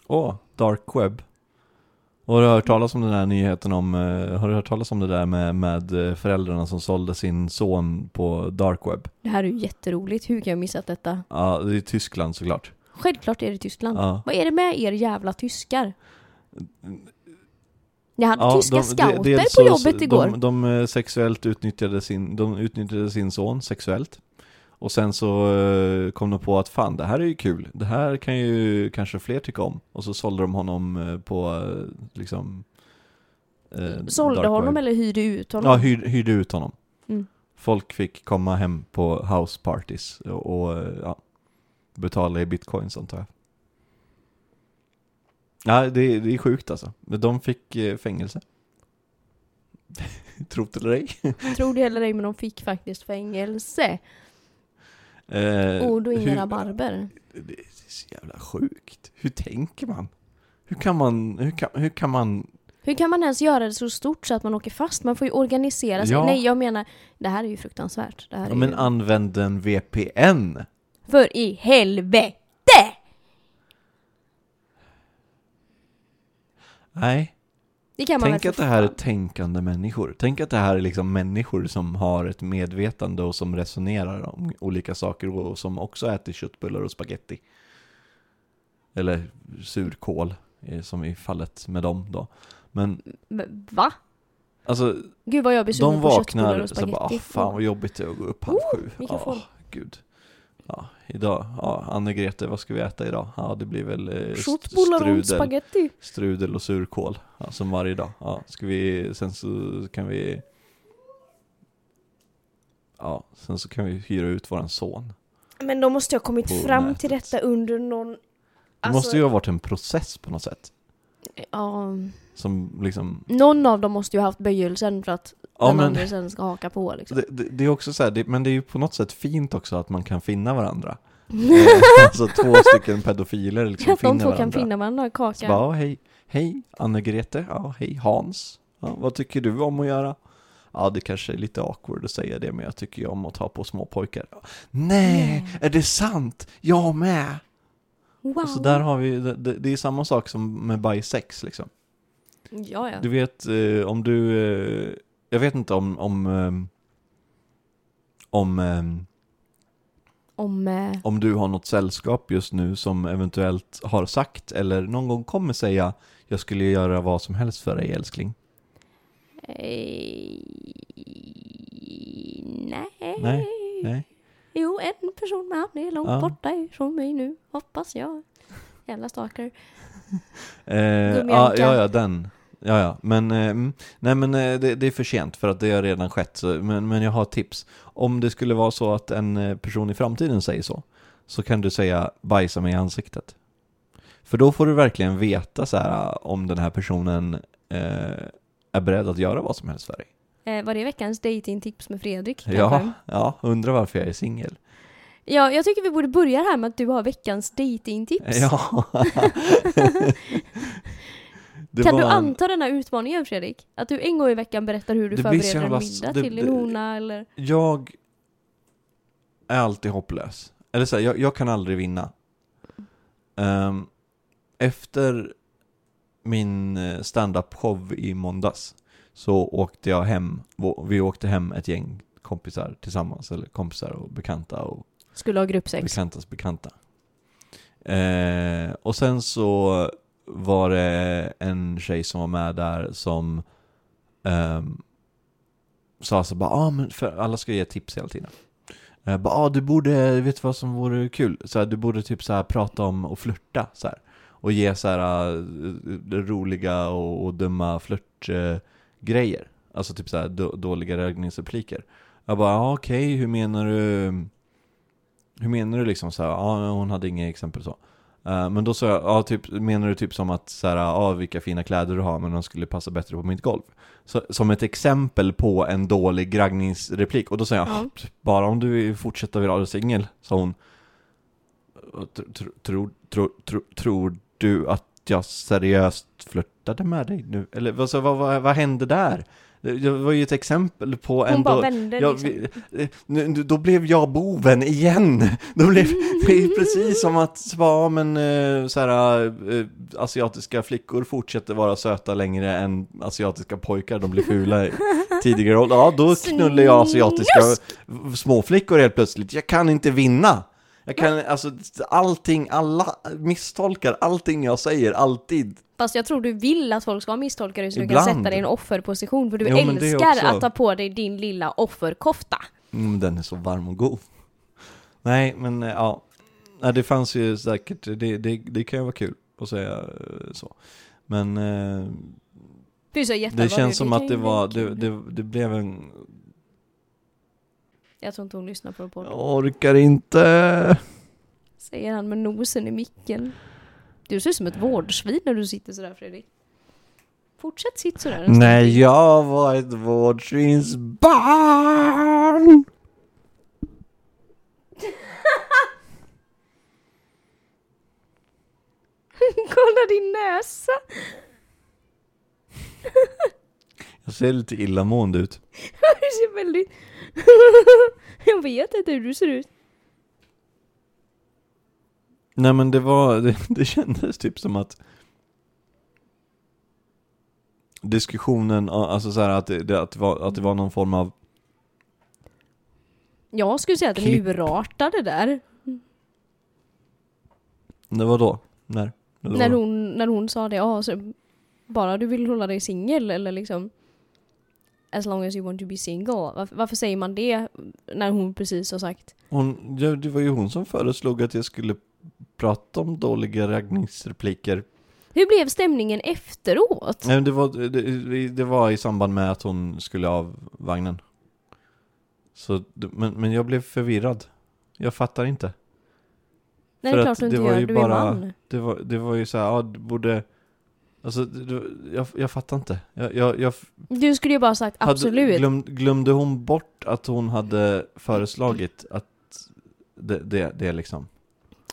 åh, dark web. Och har du hört talas om den här nyheten om, eh, har du hört talas om det där med, med eh, föräldrarna som sålde sin son på dark web? Det här är ju jätteroligt. Hur kan jag missat detta? Ja, det är Tyskland såklart. Självklart är det Tyskland. Ja. Vad är det med er jävla tyskar? Jag hade Ja, tyska de- scouter de- på jobbet igår. De, de eh, sexuellt utnyttjade sin, de utnyttjade sin son sexuellt. Och sen så eh, kom de på att fan, det här är ju kul. Det här kan ju kanske fler tycka om. Och så sålde de honom eh, på liksom... eh, Sålde honom eller hyrde ut honom? Ja, hyr, hyrde ut honom. Mm. Folk fick komma hem på house parties och, och ja, betala i bitcoins antar jag. Ja, det, det är sjukt alltså. De fick eh, fängelse. *laughs* Trot eller ej. Tror det eller ej, men de fick faktiskt fängelse. Eh, Ord och inga rabarber. Det är så jävla sjukt. Hur tänker man? Hur kan man, hur kan, hur kan man Hur kan man ens göra det så stort så att man åker fast? Man får ju organisera sig. Ja. Nej, jag menar, det här är ju fruktansvärt. Det här är Ja, men ju... använd en VPN! För i helvete! Nej, Det kan man tänk väl att det här är tänkande människor. Tänk att det här är liksom människor som har ett medvetande och som resonerar om olika saker och som också äter köttbullar och spaghetti. Eller surkål, eh, som i fallet med dem då. Men Va? alltså, Gud vad jag blir de vaknar och så bara. "Ah, fan vad jobbigt det är att gå upp halv Oh, sju. Ja, gud. Ja, idag, ja, Anne-Grete, vad ska vi äta idag? Ja, det blir väl eh, strudel. strudel och surkål, ja, som varje dag. Ja, ska vi, sen så kan vi Ja, sen så kan vi hyra ut våran son. Men då måste jag ha kommit På fram till nätet. detta under någon... Det Alltså, måste ju ha varit en process på något sätt. Ja, Som liksom, någon av dem måste ju ha haft böjelsen för att ja den men andra sen ska haka på liksom. det, det, det är också så här, det, men det är ju på något sätt fint också att man kan finna varandra. *laughs* Eh, alltså två stycken pedofiler liksom de finner två kan varandra. finna varandra och Så bara, kaka. ja, hej, hej Anne-Grete, ja, hej Hans. Ja, vad tycker du om att göra? Ja, det kanske är lite awkward att säga det, men jag tycker ju om att ta på små pojkar. Nej, är det sant? Jag med! Wow. Så där har vi, det, det är samma sak som med bajsex liksom. Ja, ja. Du vet, eh, om du, eh, jag vet inte om, om, ehm, om, ehm, Om... Eh, om du har något sällskap just nu som eventuellt har sagt eller någon gång kommer säga jag skulle göra vad som helst för dig älskling. eh, nej. Nej, nej. Jo, en person med han är långt Ja. borta ifrån mig nu, hoppas jag. Jävla stalker. *laughs* Eh, ja, ja, ja, den. Ja, ja, men, eh, mm, nej men eh, det, det är för sent för att det har redan skett, så, men, men jag har ett tips. Om det skulle vara så att en eh, person i framtiden säger så, så kan du säga bajsa mig i ansiktet. För då får du verkligen veta så här om den här personen eh, är beredd att göra vad som helst för dig. Eh, var det veckans datingtips med Fredrik? kanske? Ja, ja, undrar varför jag är singel. ja, jag tycker vi borde börja här med att du har veckans datingtips. Ja. *laughs* Kan du var en- anta den här utmaningen Fredrik? Att du en gång i veckan berättar hur du Det förbereder en middag det- till din hona eller? Jag är alltid hopplös. Eller så här, jag, jag kan aldrig vinna. Ehm, efter min eh, stand-up show i måndags så åkte jag hem, vi åkte hem ett gäng kompisar tillsammans, eller kompisar och bekanta och Skulle ha gruppsex. bekantas bekanta. Eh, och sen så var det en tjej som var med där som ehm, sa så bara, ah, men för alla ska ge tips hela tiden. Eh, bara, ah, du borde, vet du vad som vore kul? Så här, du borde typ så här prata om och flirta så här. Och ge så här eh, roliga och, och dumma flörtgrejer. Grejer. alltså typ så här då, dåliga raggningsrepliker. Jag bara, ah, okej, hur menar du? Hur menar du liksom så här? Ja, hon hade inga exempel så. Eh, men då sa jag, ja, typ, menar du typ som att så här, ja, vilka fina kläder du har, men de skulle passa bättre på mitt golv? Så, som ett exempel på en dålig raggningsreplik. Och då sa jag, Ja. "Ah, bara om du vill fortsätta vara singel, sa hon. Tror, tror, tror, tror du att jag seriöst flörtade med dig nu? Eller vad, så, vad, vad, vad hände där? Det var ju ett exempel på en Hon bara då- vände Ja, liksom. eh, då blev jag boven igen! *laughs* Då blev det är precis som att, ja men eh, så här, eh, asiatiska flickor fortsätter vara söta längre än asiatiska pojkar, de blir fula *laughs* tidigare ålder. Ja, då knullar jag asiatiska småflickor helt plötsligt. Jag kan inte vinna! Jag kan, alltså allting, alla misstolkar allting jag säger, alltid. Fast jag tror du vill att folk ska misstolka dig så du Ibland. kan sätta dig i en offerposition för du Jo, det älskar att ta på dig din lilla offerkofta. Mm, den är så varm och god. Nej, men eh, ja. Nej, det fanns ju säkert, det, det, det kan ju vara kul att säga eh, så. Men eh, Du är så det jätteallvarlig, känns som att det var, det, det, det blev en... Jag tror inte hon lyssnar på podden. Jag orkar inte. Säger han med nosen i micken. Du ser ut som ett vårdsvin när du sitter sådär Fredrik. Fortsätt sitt sådär en Nej, jag var ett vårdsvinsbarn. *laughs* Kolla din näsa! *laughs* Jag ser lite illamående ut. *laughs* Du ser väldigt... *laughs* jag vet inte hur du ser ut. Nej men det var, *laughs* det, det kändes typ som att diskussionen, alltså så här att det, det, att, det var, att det var någon form av Jag skulle säga att den Klipp. urartade där. Det var då? När? Eller När vad? hon, när hon sa det, ja, så bara du vill hålla dig singel eller liksom As long as you want to be single. Varför, varför säger man det när hon precis har sagt Hon, ja, det var ju hon som föreslog att jag skulle prata om dåliga raggningsrepliker. Hur blev stämningen efteråt? Nej, men det, var, det, det var i samband med att hon skulle av vagnen. Så, men, men jag blev förvirrad. Jag fattar inte. Nej, för det är klart du det inte var gör, ju du bara- är man. Det var, det var ju så här, ja du borde... Alltså, jag, jag fattar inte. Jag, jag, jag Du skulle ju bara sagt absolut. glöm, glömde hon bort att hon hade föreslagit att det, det, det liksom...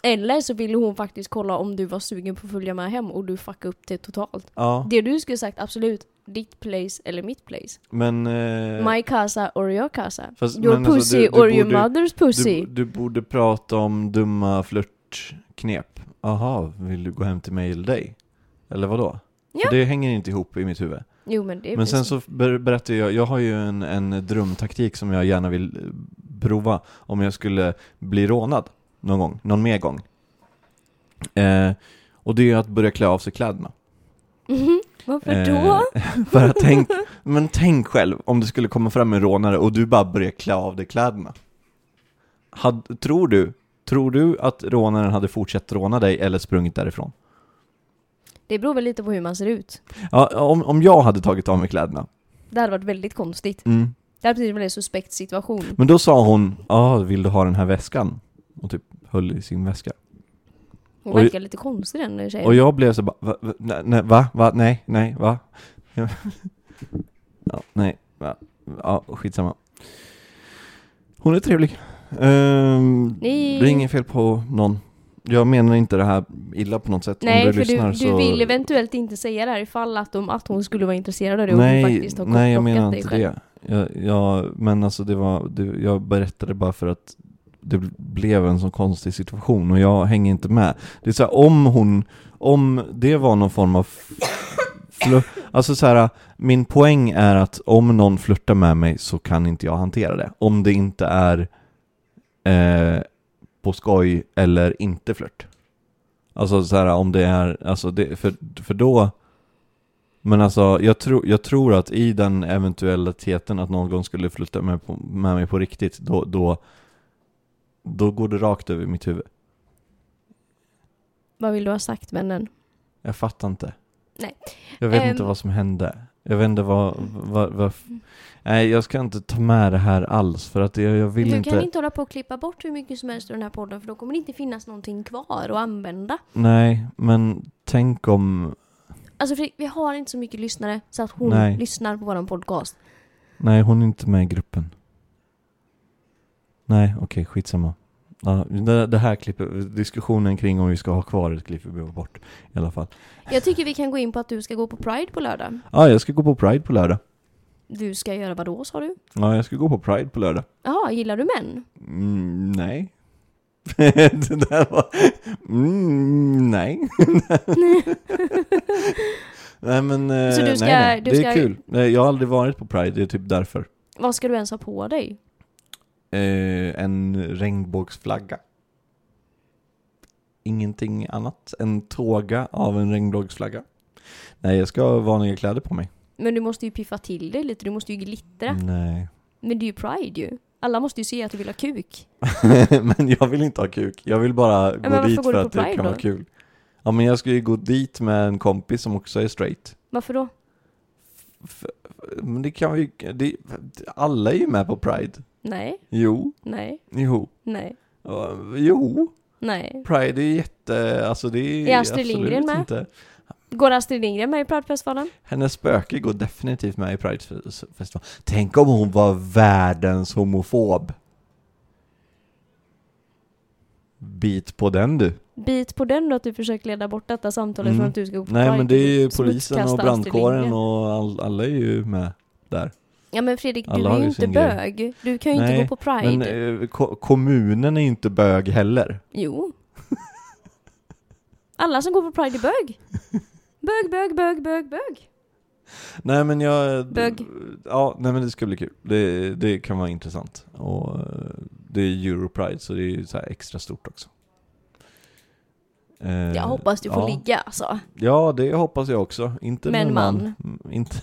Eller så ville hon faktiskt kolla om du var sugen på att följa med hem och du fuckade upp det totalt. Ja, Det du skulle sagt absolut, ditt place eller mitt place. men... Eh, My casa or your casa. Fast- your alltså, pussy du- du or your mother's pussy. du, du borde prata om dumma flörtknep. Aha, vill du gå hem till mig eller dig? Eller vadå? Ja. För det hänger inte ihop i mitt huvud. Jo men det är Men sen så ber- berättade jag, jag har ju en, en drömtaktik som jag gärna vill eh, prova om jag skulle bli rånad någon gång, någon mer gång. Eh, och det är att börja klä av sig kläderna. Mhm. Varför då? Eh, *laughs* för att tänk, men tänk själv om det skulle komma fram en rånare och du bara börjar klä av dig kläderna. Had, tror du, tror du att rånaren hade fortsatt råna dig eller sprungit därifrån? Det beror väl lite på hur man ser ut. Ja, om, om jag hade tagit av mig kläderna. Det hade varit väldigt konstigt. Mm. Det hade blivit en väldigt suspekt situation. Men då sa hon, ja, vill du ha den här väskan? Och typ höll i sin väska. Hon Och- verkar lite konstig den tjejen. Och jag blev så bara, va, va, nej, va, va, nej, nej, va? *laughs* Ja, nej, va, ja, skitsamma. Hon är trevlig. Ni- Det är inget fel på någon. Jag menar inte det här illa på något sätt. Nej, Om du för lyssnar du, så... du vill eventuellt inte säga det här ifall att, de, att hon skulle vara intresserad av det och nej, faktiskt har nej, jag menar inte själv. det. Jag, jag, men alltså det var, det, jag berättade bara för att det blev en sån konstig situation och jag hänger inte med. Det är så här, om hon, om det var någon form av Alltså så här, min poäng är att om någon flörtar med mig så kan inte jag hantera det. Om det inte är eh, på skoj eller inte flört. Alltså så här, om det är, alltså det, för, för då men alltså, jag, tror jag tror att i den eventualiteten att någon gång skulle flirta med, på, med mig på riktigt, då, då, då går det rakt över mitt huvud. Vad vill du ha sagt vännen? Jag fattar inte. Nej. Jag vet Ehm. inte vad som hände. Jag vet inte vad, vad, vad... Nej, jag ska inte ta med det här alls för att jag, jag vill du inte... kan inte hålla på och klippa bort hur mycket som helst ur den här podden för då kommer det inte finnas någonting kvar att använda. Nej, men tänk om... Alltså för vi har inte så mycket lyssnare så att hon Nej. lyssnar på våran podcast. Nej, hon är inte med i gruppen. Nej, okej, skitsamma. Ja, det, det här klipper, diskussionen kring om vi ska ha kvar ett klipper vi bort i alla fall. Jag tycker vi kan gå in på att du ska gå på Pride på lördag. Ja, jag ska gå på Pride på lördag. Du ska göra vad då sa du? Ja, jag ska gå på Pride på lördag. Jaha, gillar du män? Mm, nej. *laughs* det där var... Mm, nej. *laughs* nej men, eh, Så du ska- nej, nej. du det ska- är kul. Nej, Jag har aldrig varit på Pride, det är typ därför. Vad ska du ens ha på dig? Eh, en regnbågsflagga. Ingenting annat. En tåga av en regnbågsflagga. Nej, jag ska ha vanliga kläder på mig. Men du måste ju piffa till det lite, du måste ju glittra. Nej. Men det är ju Pride ju. Alla måste ju se att du vill ha kuk. *laughs* men jag vill inte ha kuk. Jag vill bara gå men varför dit för att det kan då? vara kul. Ja men jag ska ju gå dit med en kompis som också är straight. Varför då? Men det kan vi det, Alla är ju med på Pride. Nej, Jo, nej, jo, nej, jo. nej. Pride är jätte, alltså det är Är Astrid Lindgren med? inte. Går Astrid Lindgren med i Pridefestivalen? Hennes spöke går definitivt med i Pridefestivalen. Tänk om hon var världens homofob. Bit på den du. Bit på den då att du försöker leda bort detta samtalet Mm. från att du ska gå på Nej men det är ju polisen och brandkåren och all, alla är ju med där. Ja men Fredrik, du Alla är har ju inte sin grej. bög. Du kan ju Nej, inte gå på Pride. Men eh, ko- kommunen är ju inte bög heller. Jo. Alla som går på Pride är bög. Bög, bög, bög, bög, bög. Nej men jag... Bög. Ja, nej men det ska bli kul. Det, det kan vara intressant. Och eh, det är Europride så det är ju så här extra stort också. Eh, Jag hoppas du får ja. ligga alltså. Ja, det hoppas jag också. Inte Med en man. man. Inte...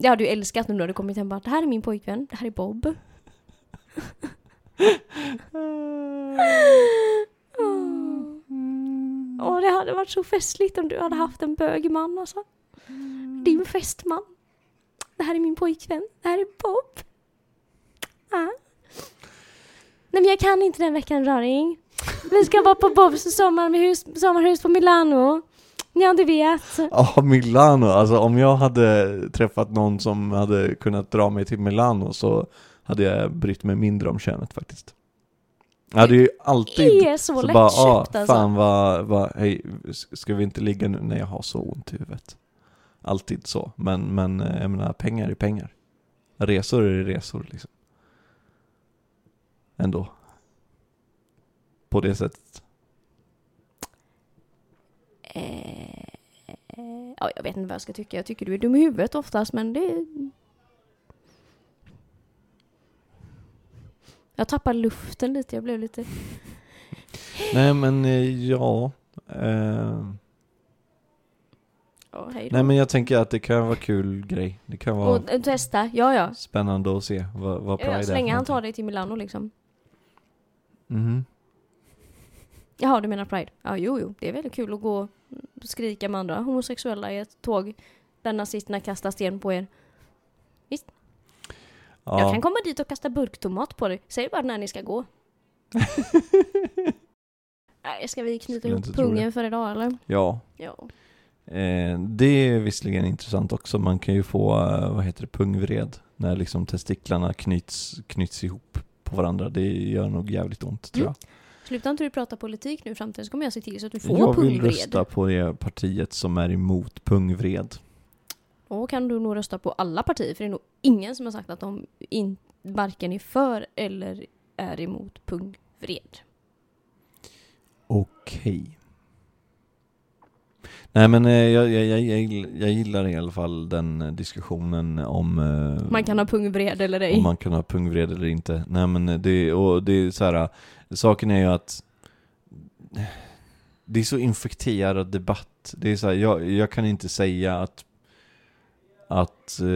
Det hade du älskat när du kommit hem och bara, det här är min pojkvän, det här är Bob. Åh, det hade varit så festligt om du hade haft en bögman alltså. Din fästman. Det här är min pojkvän, det här är Bob. Ah. Nej men jag kan inte den veckan Raring. Vi ska vara på Bobs sommarhus, sommarhus på Milano. Ja du vet. Ja, Milano. Alltså om jag hade träffat någon som hade kunnat dra mig till Milano så hade jag brytt mig mindre om könet faktiskt. Ja det är ju alltid är så, så lättköpt bara, ah, alltså. fan vad, vad, hej, ska vi inte ligga nu när jag har så ont i huvudet? Alltid så, men, men eh, jag menar pengar är pengar. Resor är resor liksom. Ändå. På det sättet. Eh, ja, jag vet inte vad jag ska tycka. Jag tycker du är dum i huvudet oftast, men det... Jag tappar luften lite, jag blev lite... *laughs* Nej men eh, ja. Eh, då. nej men jag tänker att det kan vara kul grej. Det kan vara Och eh, testa, ja ja. spännande att se vad, vad Pride ja är. så länge han tar dig till Milano liksom. Mhm. Jaha, du menar Pride? Ja, jo, jo. Det är väldigt kul att gå skrika med andra homosexuella i ett tåg där nazisterna kastar sten på er. Jag Ja. kan komma dit och kasta burktomat på dig. Säg bara när ni ska gå. *laughs* Nej, ska vi knyta ihop pungen för idag eller? ja. Ja. Eh, det är visserligen intressant också. Man kan ju få, eh, vad heter det, pungvred. När liksom testiklarna knyts, knyts ihop på varandra. Det gör nog jävligt ont tror Mm. Jag. Sluta inte du prata politik nu i framtiden så kommer jag se till så att du får Jag vill pungvred. rösta på det partiet som är emot pungvred. Och kan du nog rösta på alla partier för det är nog ingen som har sagt att de in, varken är för eller är emot pungvred. Okej. Nej men eh, jag, jag, jag, jag, jag gillar i alla fall den eh, diskussionen om eh, Man kan ha pungvred eller ej. om man kan ha pungvred eller inte. Nej men det, och det är så här. saken är ju att det är så infekterad debatt. Det är så här, jag, jag kan inte säga att att eh,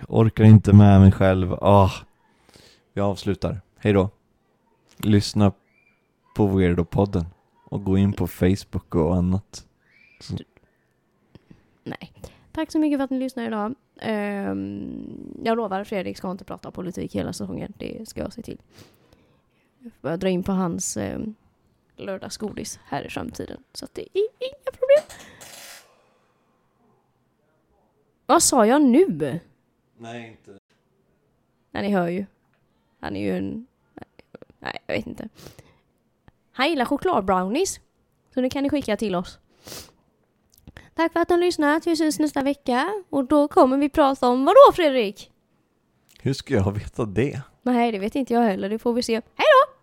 jag orkar inte med mig själv. Ah, vi avslutar. Hej då. Lyssna på Weirdo-podden och gå in på Facebook och annat. Nej. Tack så mycket för att ni lyssnar idag. Ehm, jag lovar Fredrik ska inte prata politik hela säsongen. Det ska jag se till. Jag får börja dra in på hans um, lördagsgodis här i framtiden. Så det är inga problem. Vad sa jag nu? Nej, inte. Nej, ni hör ju. Han är ju en... Nej, jag vet inte. Han gillar chokladbrownies. Så det kan ni skicka till oss. Tack för att ni har lyssnat. Vi syns nästa vecka. Och då kommer vi prata om vadå, Fredrik? Hur ska jag veta det? Nej, det vet inte jag heller. Det får vi se. Hej då!